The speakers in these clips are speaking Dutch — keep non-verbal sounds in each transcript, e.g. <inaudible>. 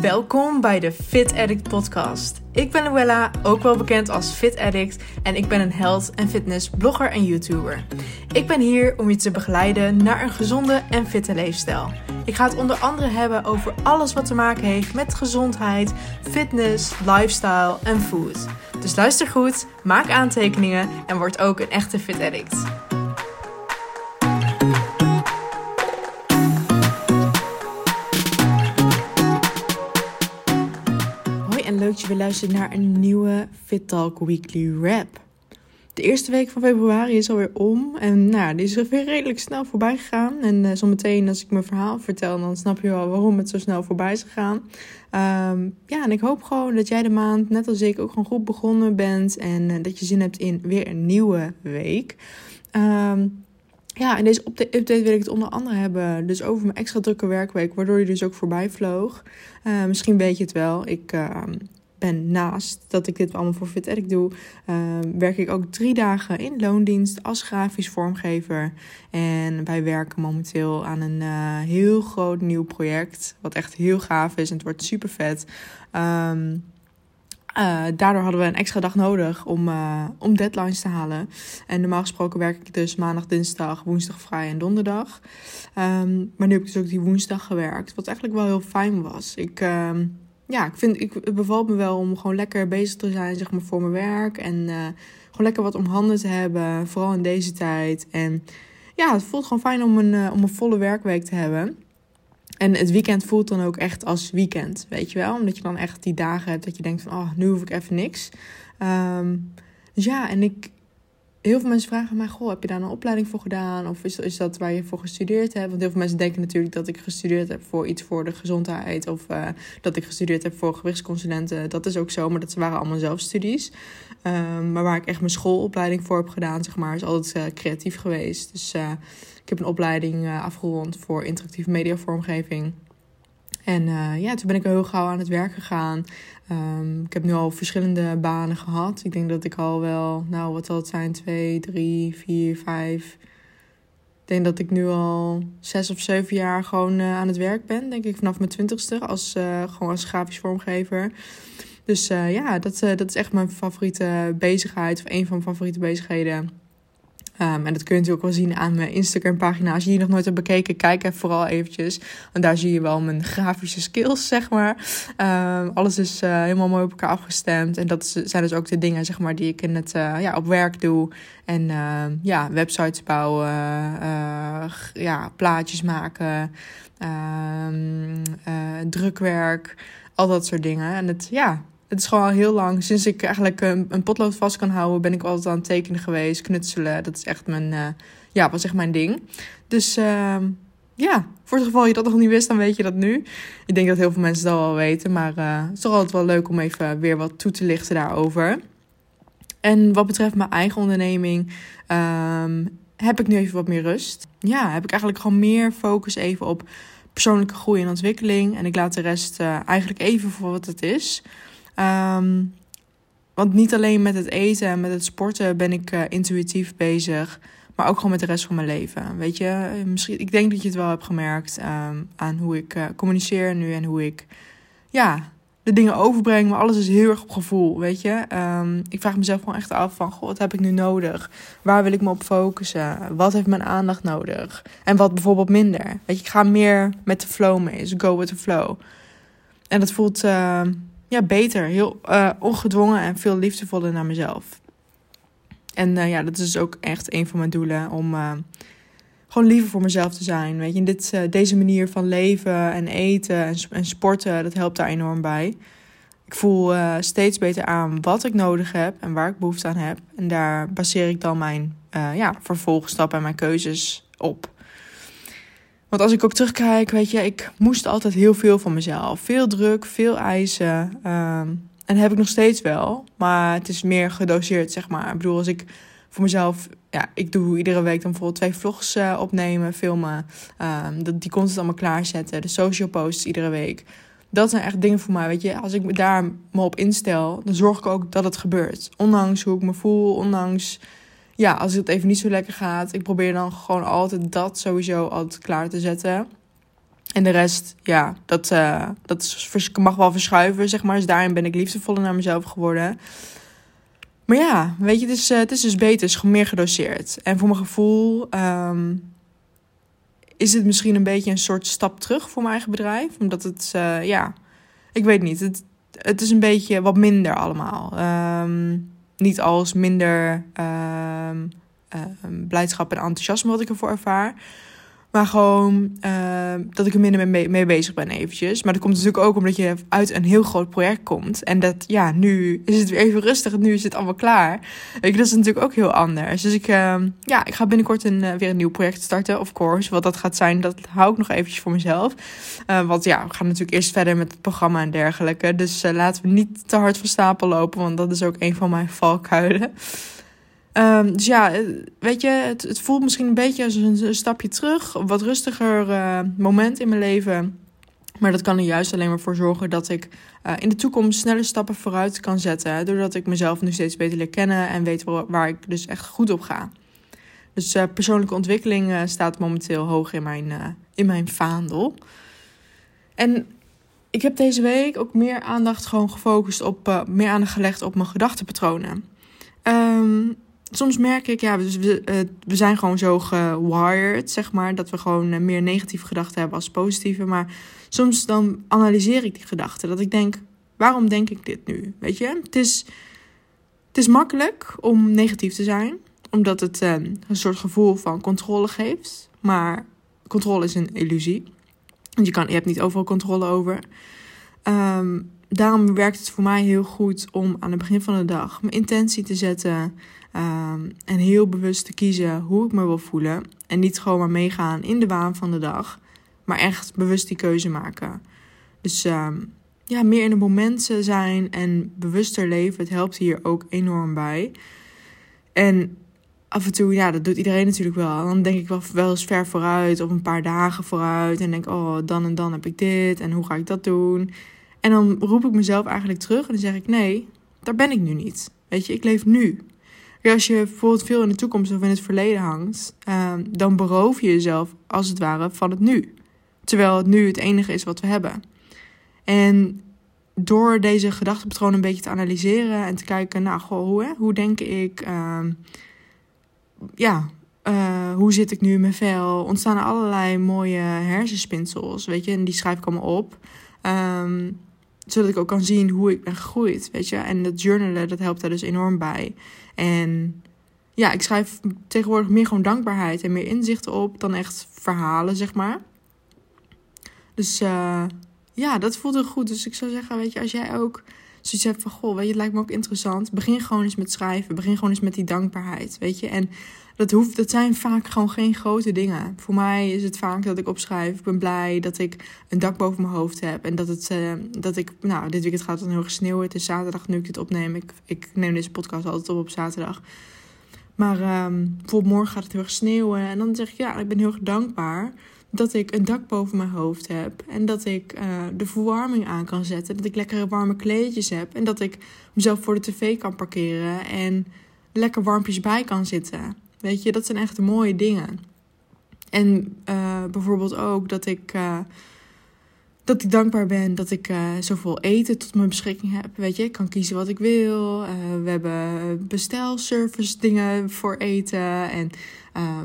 Welkom bij de Fit Addict podcast. Ik ben Luella, ook wel bekend als Fit Addict en ik ben een health en fitness blogger en YouTuber. Ik ben hier om je te begeleiden naar een gezonde en fitte leefstijl. Ik ga het onder andere hebben over alles wat te maken heeft met gezondheid, fitness, lifestyle en food. Dus luister goed, maak aantekeningen en word ook een echte Fit Addict. Leuk je weer luistert naar een nieuwe Fit Talk Weekly Wrap. De eerste week van februari is alweer om en nou, die is weer redelijk snel voorbij gegaan. En uh, zometeen als ik mijn verhaal vertel, dan snap je wel waarom het zo snel voorbij is gegaan. Um, ja, en ik hoop gewoon dat jij de maand, net als ik, ook gewoon goed begonnen bent en uh, dat je zin hebt in weer een nieuwe week. Um, ja, in deze update wil ik het onder andere hebben dus over mijn extra drukke werkweek, waardoor je dus ook voorbij vloog. Uh, misschien weet je het wel, ik uh, ben naast dat ik dit allemaal voor FitEdic doe, uh, werk ik ook drie dagen in loondienst als grafisch vormgever. En wij werken momenteel aan een heel groot nieuw project, wat echt heel gaaf is en het wordt super vet. Um, uh, daardoor hadden we een extra dag nodig om, uh, om deadlines te halen. En normaal gesproken werk ik dus maandag, dinsdag, woensdag, vrij en donderdag. Um, maar nu heb ik dus ook die woensdag gewerkt, wat eigenlijk wel heel fijn was. Ik, ja, ik vind, ik, het bevalt me wel om gewoon lekker bezig te zijn zeg maar, voor mijn werk. En eh, gewoon lekker wat om handen te hebben, vooral in deze tijd. En ja, het voelt gewoon fijn om een, om een volle werkweek te hebben. En het weekend voelt dan ook echt als weekend, weet je wel? Omdat je dan echt die dagen hebt dat je denkt van, oh, nu hoef ik even niks. Um, dus ja, en ik, heel veel mensen vragen mij, goh, heb je daar een opleiding voor gedaan? Of is, dat waar je voor gestudeerd hebt? Want heel veel mensen denken natuurlijk dat ik gestudeerd heb voor iets voor de gezondheid. Of uh, dat ik gestudeerd heb voor gewichtsconsulenten. Dat is ook zo, maar dat waren allemaal zelfstudies. Um, maar waar ik echt mijn schoolopleiding voor heb gedaan, zeg maar, is altijd uh, creatief geweest. Dus uh, ik heb een opleiding afgerond voor interactieve mediavormgeving. En uh, ja, toen ben ik heel gauw aan het werk gegaan. Um, ik heb nu al verschillende banen gehad. Ik denk dat ik al wel, nou wat zal het zijn, twee, drie, vier, vijf. Ik denk dat ik nu al zes of zeven jaar gewoon uh, aan het werk ben. Denk ik vanaf mijn twintigste als, uh, gewoon als grafisch vormgever. Dus ja, dat, dat is echt mijn favoriete bezigheid. Of een van mijn favoriete bezigheden. Um, en dat kun je natuurlijk wel zien aan mijn Instagram-pagina. Als je die nog nooit hebt bekeken, kijk even vooral eventjes. Want daar zie je wel mijn grafische skills, zeg maar. Um, alles is uh, helemaal mooi op elkaar afgestemd. En dat zijn dus ook de dingen, zeg maar, die ik in het, uh, ja, op werk doe. En uh, ja, websites bouwen, ja, plaatjes maken, drukwerk, al dat soort dingen. En het, ja, het is gewoon al heel lang. Sinds ik eigenlijk een, een, potlood vast kan houden, ben ik altijd aan het tekenen geweest. Knutselen, dat is echt mijn, uh, ja, was echt mijn ding. Dus uh, ja, voor het geval je dat nog niet wist, dan weet je dat nu. Ik denk dat heel veel mensen dat wel weten. Maar uh, het is toch altijd wel leuk om even weer wat toe te lichten daarover. En wat betreft mijn eigen onderneming, um, heb ik nu even wat meer rust. Ja, heb ik eigenlijk gewoon meer focus even op persoonlijke groei en ontwikkeling. En ik laat de rest eigenlijk even voor wat het is. Um, want niet alleen met het eten en met het sporten ben ik uh, intuïtief bezig, maar ook gewoon met de rest van mijn leven. Weet je, misschien, ik denk dat je het wel hebt gemerkt um, aan hoe ik uh, communiceer nu en hoe ik ja, de dingen overbreng. Maar alles is heel erg op gevoel, weet je. Um, ik vraag mezelf gewoon echt af van, wat heb ik nu nodig? Waar wil ik me op focussen? Wat heeft mijn aandacht nodig? En wat bijvoorbeeld minder? Weet je, ik ga meer met de flow mee, dus go with the flow. En dat voelt... ja, beter. Heel uh, ongedwongen en veel liefdevoller naar mezelf. En uh, ja, dat is ook echt een van mijn doelen. Om uh, gewoon liever voor mezelf te zijn. Weet je, dit, deze manier van leven en eten en, en, sporten, dat helpt daar enorm bij. Ik voel steeds beter aan wat ik nodig heb en waar ik behoefte aan heb. En daar baseer ik dan mijn ja, vervolgstappen en mijn keuzes op. Want als ik ook terugkijk, weet je, ik moest altijd heel veel van mezelf. Veel druk, veel eisen. Um, en heb ik nog steeds wel. Maar het is meer gedoseerd, zeg maar. Ik bedoel, als ik voor mezelf... Ja, ik doe iedere week dan bijvoorbeeld twee vlogs uh, opnemen, filmen. Um, dat, die content allemaal klaarzetten. De social posts iedere week. Dat zijn echt dingen voor mij, weet je. Als ik daar me op instel, dan zorg ik ook dat het gebeurt. Ondanks hoe ik me voel, ondanks ja, als het even niet zo lekker gaat, ik probeer dan gewoon altijd dat sowieso altijd klaar te zetten. En de rest, ja, dat, uh, dat is, mag wel verschuiven, zeg maar. Dus daarin ben ik liefdevoller naar mezelf geworden. Maar ja, weet je, het is, het is dus beter, het is meer gedoseerd. En voor mijn gevoel um, is het misschien een beetje een soort stap terug voor mijn eigen bedrijf. Omdat het, uh, ja, ik weet niet. Het, het is een beetje wat minder allemaal. Um, niet als minder um, blijdschap en enthousiasme wat ik ervoor ervaar. Maar gewoon uh, dat ik er minder mee, bezig ben eventjes. Maar dat komt natuurlijk ook omdat je uit een heel groot project komt. En dat, ja, nu is het weer even rustig. Nu is het allemaal klaar. Je, dat is natuurlijk ook heel anders. Dus ik, uh, ja, ik ga binnenkort een, uh, weer een nieuw project starten, of course. Wat dat gaat zijn, dat hou ik nog eventjes voor mezelf. Uh, want ja, we gaan natuurlijk eerst verder met het programma en dergelijke. Dus uh, laten we niet te hard van stapel lopen. Want dat is ook een van mijn valkuilen. Um, dus ja, eh, weet je, het, het, voelt misschien een beetje als een, stapje terug. Een wat rustiger uh, moment in mijn leven. Maar dat kan er juist alleen maar voor zorgen dat ik uh, in de toekomst snelle stappen vooruit kan zetten. Doordat ik mezelf nu steeds beter leer kennen en weet waar, ik dus echt goed op ga. Dus persoonlijke ontwikkeling staat momenteel hoog in mijn, in mijn vaandel. En ik heb deze week ook meer aandacht gewoon gefocust op, meer aandacht gelegd op mijn gedachtenpatronen. Um, soms merk ik, ja, we, we, eh, we zijn gewoon zo gewired, zeg maar, dat we gewoon eh, meer negatieve gedachten hebben als positieve. Maar soms dan analyseer ik die gedachten. Dat ik denk, waarom denk ik dit nu? Weet je, het is, het is makkelijk om negatief te zijn, omdat het um, een soort gevoel van controle geeft. Maar controle is een illusie. Want je, kan, je hebt niet overal controle over. Um, daarom werkt het voor mij heel goed om aan het begin van de dag mijn intentie te zetten. Um, en heel bewust te kiezen hoe ik me wil voelen. En niet gewoon maar meegaan in de waan van de dag. Maar echt bewust die keuze maken. Dus um, ja, meer in het moment zijn en bewuster leven. Het helpt hier ook enorm bij. En af en toe, ja, dat doet iedereen natuurlijk wel. Dan denk ik wel, wel eens ver vooruit of een paar dagen vooruit. En denk, oh, dan en dan heb ik dit en hoe ga ik dat doen? En dan roep ik mezelf eigenlijk terug en dan zeg ik, nee, daar ben ik nu niet. Weet je, ik leef nu als je bijvoorbeeld veel in de toekomst of in het verleden hangt, ehm, dan beroof je jezelf als het ware van het nu. Terwijl het nu het enige is wat we hebben. En door deze gedachtepatronen een beetje te analyseren en te kijken, nou, hoe, hè, hoe denk ik, uh, ja, uh, hoe zit ik nu in mijn vel? Ontstaan er allerlei mooie hersenspinsels, weet je, en die schrijf ik allemaal op. Um, zodat ik ook kan zien hoe ik ben gegroeid, weet je. En dat journalen, dat helpt daar dus enorm bij. En ja, ik schrijf tegenwoordig meer gewoon dankbaarheid en meer inzichten op dan echt verhalen, zeg maar. Dus uh, ja, dat voelt heel goed. Dus ik zou zeggen, weet je, als jij ook zoiets hebt van, goh, weet je, het lijkt me ook interessant. Begin gewoon eens met schrijven. Begin gewoon eens met die dankbaarheid, weet je. En dat, hoeft, dat zijn vaak gewoon geen grote dingen. Voor mij is het vaak dat ik opschrijf. Ik ben blij dat ik een dak boven mijn hoofd heb. En dat, het, uh, dat ik, nou, dit weekend gaat het heel erg sneeuwen. Het is zaterdag nu ik dit opneem. Ik, ik neem deze podcast altijd op op zaterdag. Maar um, bijvoorbeeld morgen gaat het heel erg sneeuwen. En dan zeg ik, ja, ik ben heel erg dankbaar dat ik een dak boven mijn hoofd heb. En dat ik uh, de verwarming aan kan zetten. Dat ik lekkere warme kleedjes heb. En dat ik mezelf voor de tv kan parkeren. En lekker warmpjes bij kan zitten. Weet je, dat zijn echt mooie dingen. En uh, bijvoorbeeld ook dat ik, uh, dat ik dankbaar ben dat ik uh, zoveel eten tot mijn beschikking heb. Weet je, ik kan kiezen wat ik wil. we hebben bestelservice dingen voor eten. En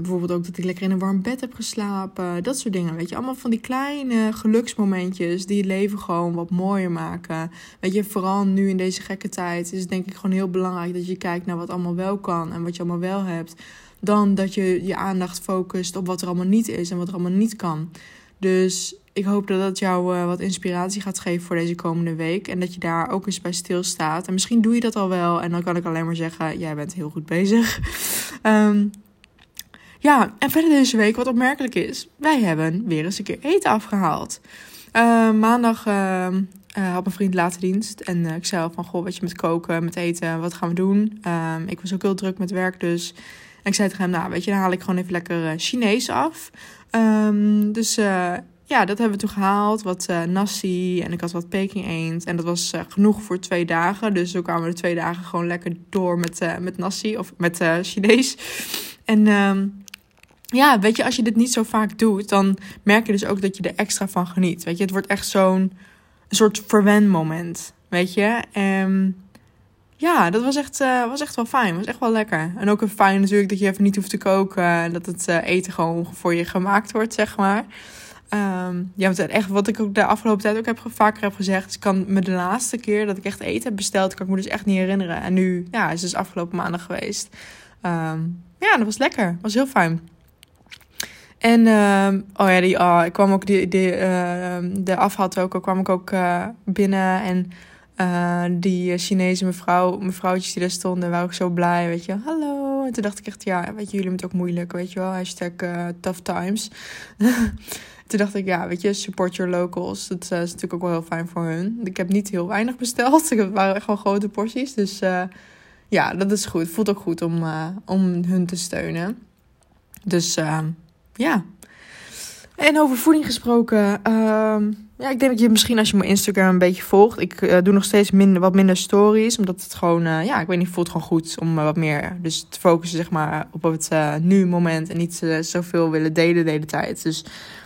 bijvoorbeeld ook dat ik lekker in een warm bed heb geslapen. Dat soort dingen, weet je. Allemaal van die kleine geluksmomentjes die het leven gewoon wat mooier maken. Weet je, vooral nu in deze gekke tijd is het denk ik gewoon heel belangrijk dat je kijkt naar wat allemaal wel kan en wat je allemaal wel hebt dan dat je je aandacht focust op wat er allemaal niet is en wat er allemaal niet kan. Dus ik hoop dat dat jou uh, wat inspiratie gaat geven voor deze komende week. En dat je daar ook eens bij stilstaat. En misschien doe je dat al wel. En dan kan ik alleen maar zeggen: jij bent heel goed bezig. um, <laughs> ja, en verder deze week, wat opmerkelijk is: wij hebben weer eens een keer eten afgehaald. Uh, maandag uh, had mijn vriend later dienst. En ik zei van: Goh, wat je met koken, met eten, wat gaan we doen? Ehm, ik was ook heel druk met werk, dus en ik zei tegen hem, nou weet je, dan haal ik gewoon even lekker Chinees af. Dus ja, dat hebben we toen gehaald. Wat uh, nasi en ik had wat Peking eend. En dat was genoeg voor twee dagen. Dus zo kwamen we de twee dagen gewoon lekker door met, met nasi of met Chinees. En um, ja, weet je, als je dit niet zo vaak doet, dan merk je dus ook dat je er extra van geniet. Weet je, het wordt echt zo'n soort verwenmoment. Weet je, en ja, dat was echt, uh, was echt wel fijn. Was echt wel lekker. En ook fijn natuurlijk dat je even niet hoeft te koken. En dat het uh, eten gewoon voor je gemaakt wordt, zeg maar. Um, ja, want echt wat ik ook de afgelopen tijd ook heb, vaker heb gezegd. Ik kan me de laatste keer dat ik echt eten heb besteld, kan ik me dus echt niet herinneren. En nu, ja, is dus afgelopen maandag geweest. Um, ja, dat was lekker. Was heel fijn. En uh, oh ja, die, oh, ik kwam ook die, die, uh, de afhad ook, kwam ik ook uh, binnen en uh, die Chinese mevrouw, mevrouwtjes die daar stonden, waren ook zo blij, weet je. Hallo. En toen dacht ik echt, ja, weet je, jullie hebben het ook moeilijk, weet je wel. Hashtag tough times. <laughs> toen dacht ik, ja, weet je, support your locals. Dat is natuurlijk ook wel heel fijn voor hun. Ik heb niet heel weinig besteld. <laughs> Het waren wel grote porties. Dus ja, dat is goed. Voelt ook goed om, om hun te steunen. Dus ehm, ja. En over voeding gesproken. Uh, ja, ik denk dat je misschien als je mijn Instagram een beetje volgt. Ik doe nog steeds minder, wat minder stories. Omdat het gewoon, ja, ik weet niet, voelt gewoon goed om wat meer dus te focussen zeg maar, op het nu moment. En niet zoveel willen delen de hele tijd. Dus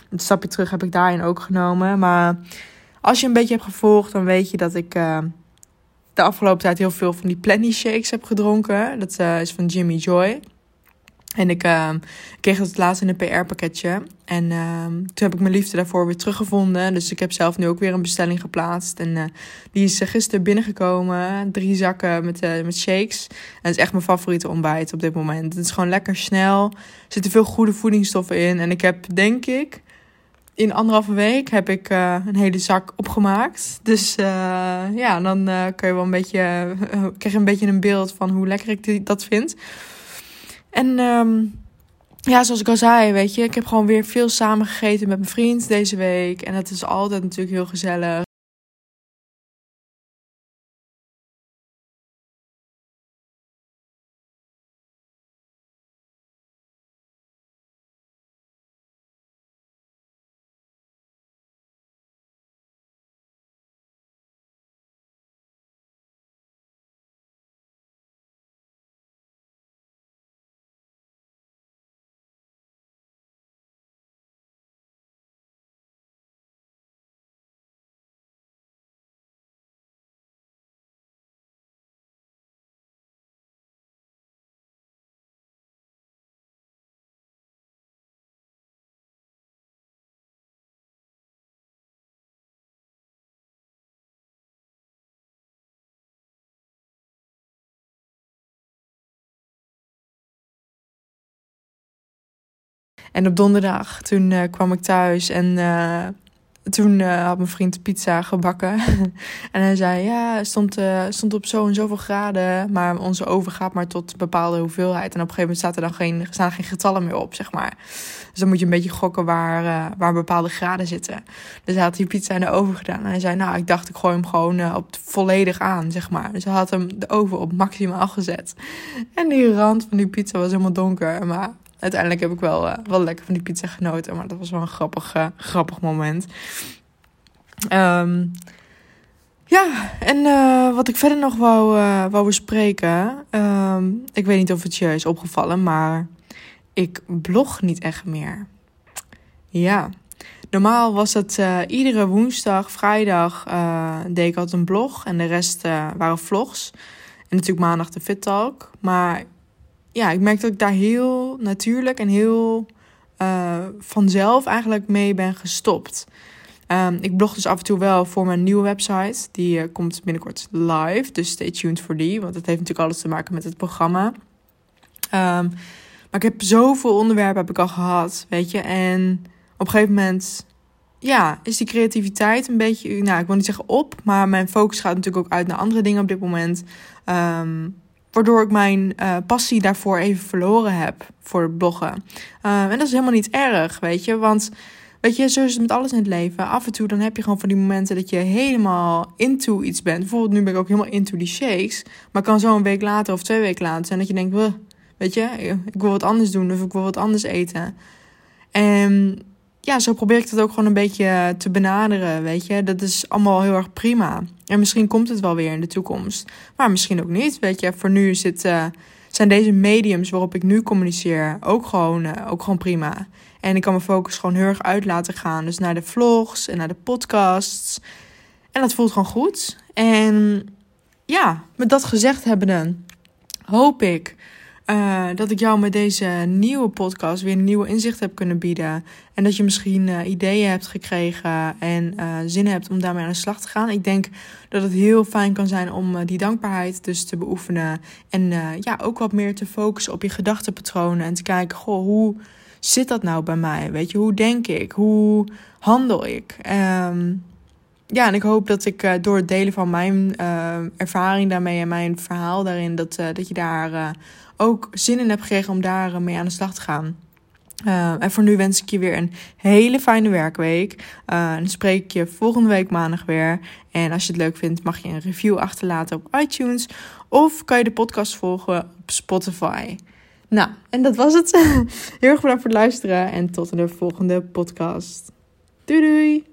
een stapje terug heb ik daarin ook genomen. Maar als je een beetje hebt gevolgd, dan weet je dat ik de afgelopen tijd heel veel van die Plenty Shakes heb gedronken. Dat is van Jimmy Joy. En ik uh, kreeg het laatst in een PR-pakketje. En uh, toen heb ik mijn liefde daarvoor weer teruggevonden. Dus ik heb zelf nu ook weer een bestelling geplaatst. En die is gisteren binnengekomen. Drie zakken met, met shakes. En het is echt mijn favoriete ontbijt op dit moment. Het is gewoon lekker snel. Er zitten veel goede voedingsstoffen in. En ik heb, denk ik, in anderhalve week heb ik een hele zak opgemaakt. Dus ja, dan kun je wel een beetje, krijg je een beetje een beeld van hoe lekker ik dat vind. En um, ja, zoals ik al zei, weet je, ik heb gewoon weer veel samen gegeten met mijn vriend deze week. En dat is altijd natuurlijk heel gezellig. En op donderdag, toen uh, kwam ik thuis en uh, toen uh, had mijn vriend pizza gebakken. <laughs> en hij zei, ja, stond, stond op zo en zoveel graden. Maar onze oven gaat maar tot een bepaalde hoeveelheid. En op een gegeven moment staat er dan geen, staan er geen getallen meer op, zeg maar. Dus dan moet je een beetje gokken waar, waar bepaalde graden zitten. Dus hij had die pizza in de oven gedaan. En hij zei, nou, ik dacht, ik gooi hem gewoon op volledig aan, zeg maar. Dus hij had hem de oven op maximaal gezet. En die rand van die pizza was helemaal donker. Maar uiteindelijk heb ik wel, uh, wel lekker van die pizza genoten. Maar dat was wel een grappig, uh, grappig moment. Um, ja, en uh, wat ik verder nog wou, wou bespreken. Um, ik weet niet of het je is opgevallen, maar ik blog niet echt meer. Ja, normaal was het iedere woensdag, vrijdag deed ik altijd een blog. En de rest waren vlogs. En natuurlijk maandag de Fit Talk. Maar ja, ik merk dat ik daar heel natuurlijk en heel uh, vanzelf eigenlijk mee ben gestopt. Um, ik blog dus af en toe wel voor mijn nieuwe website. Die uh, komt binnenkort live. Dus stay tuned voor die. Want het heeft natuurlijk alles te maken met het programma. Um, maar ik heb zoveel onderwerpen heb ik al gehad. Weet je. En op een gegeven moment. Ja, is die creativiteit een beetje. Nou, ik wil niet zeggen op. Maar mijn focus gaat natuurlijk ook uit naar andere dingen op dit moment. Um, Waardoor ik mijn uh, passie daarvoor even verloren heb voor bloggen. Uh, en dat is helemaal niet erg, weet je. Want weet je, zo is het met alles in het leven. Af en toe dan heb je gewoon van die momenten dat je helemaal into iets bent. Bijvoorbeeld nu ben ik ook helemaal into die shakes. Maar kan zo een week later of twee weken later zijn dat je denkt... Weet je, ik wil wat anders doen of ik wil wat anders eten. En ja, zo probeer ik dat ook gewoon een beetje te benaderen, weet je. Dat is allemaal heel erg prima. En misschien komt het wel weer in de toekomst. Maar misschien ook niet, weet je. Voor nu zit, uh, zijn deze mediums waarop ik nu communiceer ook gewoon, uh, ook gewoon prima. En ik kan mijn focus gewoon heel erg uit laten gaan. Dus naar de vlogs en naar de podcasts. En dat voelt gewoon goed. En ja, met dat gezegd hebbende, hoop ik uh, dat ik jou met deze nieuwe podcast weer een nieuwe inzicht heb kunnen bieden. En dat je misschien uh, ideeën hebt gekregen en uh, zin hebt om daarmee aan de slag te gaan. Ik denk dat het heel fijn kan zijn om die dankbaarheid dus te beoefenen. En ja, ook wat meer te focussen op je gedachtenpatronen. En te kijken, goh, hoe zit dat nou bij mij? Weet je, hoe denk ik? Hoe handel ik? Um, ja, en ik hoop dat ik door het delen van mijn ervaring daarmee en mijn verhaal daarin, dat, dat je daar ook zin in hebt gekregen om daar mee aan de slag te gaan. en voor nu wens ik je weer een hele fijne werkweek. dan spreek ik je volgende week maandag weer. En als je het leuk vindt, mag je een review achterlaten op iTunes. Of kan je de podcast volgen op Spotify. Nou, en dat was het. <laughs> Heel erg bedankt voor het luisteren en tot de volgende podcast. Doei doei!